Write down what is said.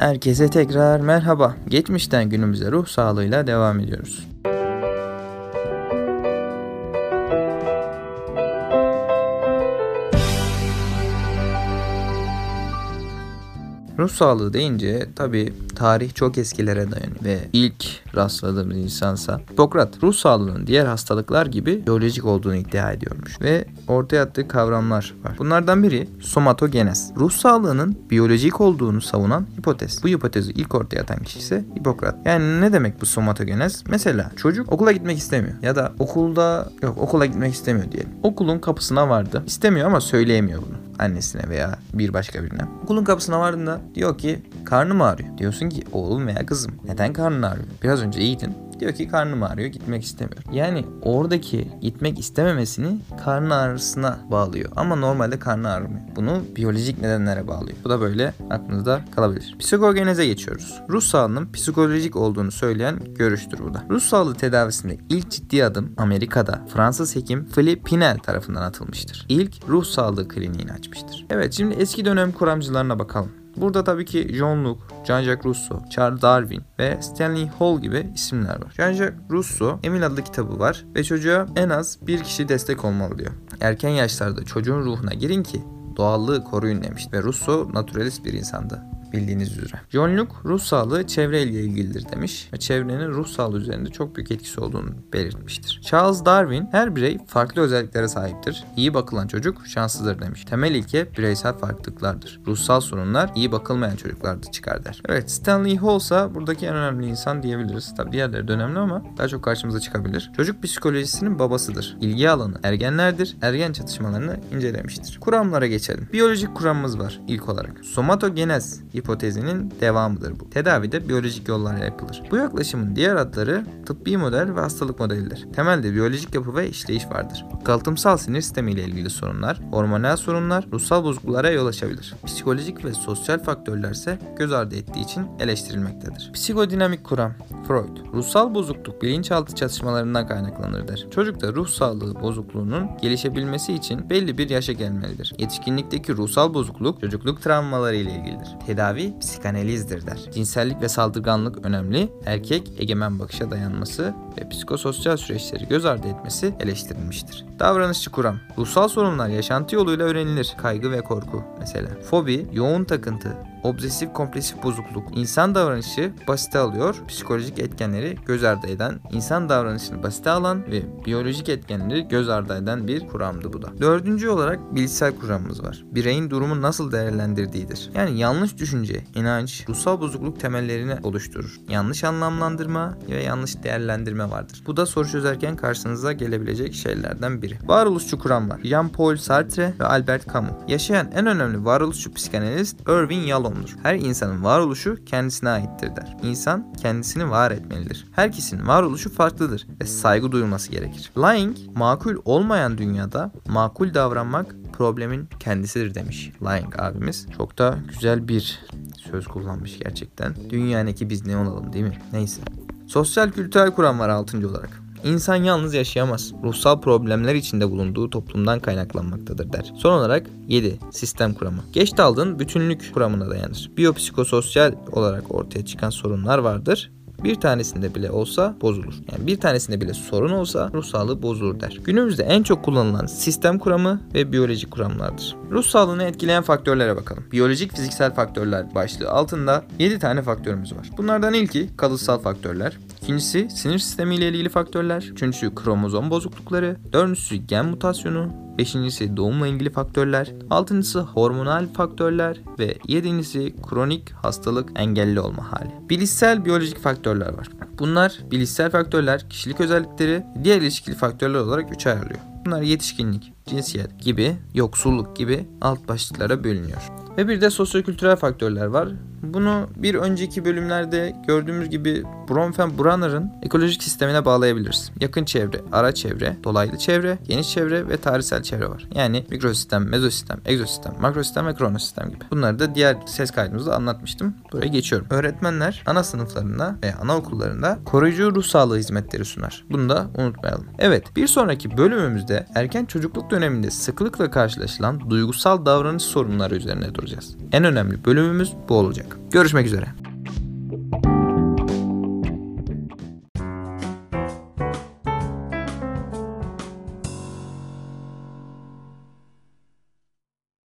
Herkese tekrar merhaba. Geçmişten günümüze ruh sağlığıyla devam ediyoruz. Ruh sağlığı deyince tabi tarih çok eskilere dayanıyor ve ilk rastladığımız insansa Hipokrat ruh sağlığının diğer hastalıklar gibi biyolojik olduğunu iddia ediyormuş ve ortaya attığı kavramlar var. Bunlardan biri somatogenez. Ruh sağlığının biyolojik olduğunu savunan hipotez. Bu hipotezi ilk ortaya atan kişi ise Hipokrat. Yani ne demek bu somatogenez? Mesela çocuk okula gitmek istemiyor ya da okulda yok okula gitmek istemiyor diyelim. Okulun kapısına vardı. İstemiyor ama söyleyemiyor bunu annesine veya bir başka birine. Okulun kapısına vardığında diyor ki karnım ağrıyor. Diyorsun ki oğlum veya kızım neden karnın ağrıyor? Biraz önce iyiydin. Diyor ki karnım ağrıyor gitmek istemiyor. Yani oradaki gitmek istememesini karnı ağrısına bağlıyor. Ama normalde karnı ağrımıyor. Bunu biyolojik nedenlere bağlıyor. Bu da böyle aklınızda kalabilir. Psikogeneze geçiyoruz. Ruh sağlığının psikolojik olduğunu söyleyen görüştür bu da. Ruh sağlığı tedavisinde ilk ciddi adım Amerika'da Fransız hekim Philip Pinel tarafından atılmıştır. İlk ruh sağlığı kliniğini açmıştır. Evet şimdi eski dönem kuramcılarına bakalım. Burada tabii ki John Locke, Jean-Jacques Rousseau, Charles Darwin ve Stanley Hall gibi isimler var. Jean-Jacques Rousseau Emil adlı kitabı var ve çocuğa en az bir kişi destek olmalı diyor. Erken yaşlarda çocuğun ruhuna girin ki doğallığı koruyun demiş ve Rousseau naturalist bir insandı bildiğiniz üzere. John Locke ruh sağlığı çevreyle ilgilidir demiş ve çevrenin ruh sağlığı üzerinde çok büyük etkisi olduğunu belirtmiştir. Charles Darwin her birey farklı özelliklere sahiptir. İyi bakılan çocuk şanslıdır demiş. Temel ilke bireysel farklılıklardır. Ruhsal sorunlar iyi bakılmayan çocuklarda çıkar der. Evet Stanley Hall ise buradaki en önemli insan diyebiliriz. Tabi diğerleri de önemli ama daha çok karşımıza çıkabilir. Çocuk psikolojisinin babasıdır. İlgi alanı ergenlerdir. Ergen çatışmalarını incelemiştir. Kuramlara geçelim. Biyolojik kuramımız var ilk olarak. Somatogenez hipotezinin devamıdır bu. Tedavide biyolojik yollarla yapılır. Bu yaklaşımın diğer adları tıbbi model ve hastalık modelidir. Temelde biyolojik yapı ve işleyiş vardır. Kalıtımsal sinir sistemi ile ilgili sorunlar, hormonal sorunlar, ruhsal bozukluklara yol açabilir. Psikolojik ve sosyal faktörler ise göz ardı ettiği için eleştirilmektedir. Psikodinamik kuram Freud, ruhsal bozukluk bilinçaltı çatışmalarından kaynaklanır der. Çocukta ruh sağlığı bozukluğunun gelişebilmesi için belli bir yaşa gelmelidir. Yetişkinlikteki ruhsal bozukluk çocukluk travmaları ile ilgilidir. Tedavi psikanalizdir der. Cinsellik ve saldırganlık önemli, erkek egemen bakışa dayanması ve psikososyal süreçleri göz ardı etmesi eleştirilmiştir. Davranışçı kuram. Ruhsal sorunlar yaşantı yoluyla öğrenilir. Kaygı ve korku mesela. Fobi, yoğun takıntı, obsesif kompulsif bozukluk, insan davranışı basite alıyor, psikolojik etkenleri göz ardı eden, insan davranışını basite alan ve biyolojik etkenleri göz ardı eden bir kuramdı bu da. Dördüncü olarak bilişsel kuramımız var. Bireyin durumu nasıl değerlendirdiğidir. Yani yanlış düşünce, inanç, ruhsal bozukluk temellerini oluşturur. Yanlış anlamlandırma ve yanlış değerlendirme vardır. Bu da soru çözerken karşınıza gelebilecek şeylerden biri. Varoluşçu kuram var. Jean-Paul Sartre ve Albert Camus. Yaşayan en önemli varoluşçu psikanalist Irving Yalom'dur. Her insanın varoluşu kendisine aittir der. İnsan kendisini var etmelidir. Herkesin varoluşu farklıdır ve saygı duyulması gerekir. Lying, makul olmayan dünyada makul davranmak problemin kendisidir demiş Lying abimiz. Çok da güzel bir söz kullanmış gerçekten. Dünyanın biz ne olalım değil mi? Neyse. Sosyal kültürel kuram var 6. olarak. İnsan yalnız yaşayamaz. Ruhsal problemler içinde bulunduğu toplumdan kaynaklanmaktadır der. Son olarak 7. Sistem kuramı. Geç daldığın bütünlük kuramına dayanır. Biyopsikososyal olarak ortaya çıkan sorunlar vardır bir tanesinde bile olsa bozulur. Yani bir tanesinde bile sorun olsa ruh sağlığı bozulur der. Günümüzde en çok kullanılan sistem kuramı ve biyolojik kuramlardır. Ruh sağlığını etkileyen faktörlere bakalım. Biyolojik fiziksel faktörler başlığı altında 7 tane faktörümüz var. Bunlardan ilki kalıtsal faktörler. İkincisi sinir sistemi ile ilgili faktörler. Üçüncüsü kromozom bozuklukları. Dördüncüsü gen mutasyonu. Beşincisi doğumla ilgili faktörler. Altıncısı hormonal faktörler. Ve yedincisi kronik hastalık engelli olma hali. Bilişsel biyolojik faktörler var. Bunlar bilişsel faktörler, kişilik özellikleri, diğer ilişkili faktörler olarak üçe ayrılıyor. Bunlar yetişkinlik, cinsiyet gibi, yoksulluk gibi alt başlıklara bölünüyor. Ve bir de sosyokültürel faktörler var. Bunu bir önceki bölümlerde gördüğümüz gibi Bronfen-Brunner'ın ekolojik sistemine bağlayabiliriz. Yakın çevre, ara çevre, dolaylı çevre, geniş çevre ve tarihsel çevre var. Yani mikrosistem, mezosistem, egzosistem, makrosistem ve kronosistem gibi. Bunları da diğer ses kaydımızda anlatmıştım. Buraya geçiyorum. Öğretmenler ana sınıflarında ve anaokullarında koruyucu ruh sağlığı hizmetleri sunar. Bunu da unutmayalım. Evet, bir sonraki bölümümüzde erken çocukluk döneminde sıklıkla karşılaşılan duygusal davranış sorunları üzerine duracağız. En önemli bölümümüz bu olacak. Görüşmek üzere.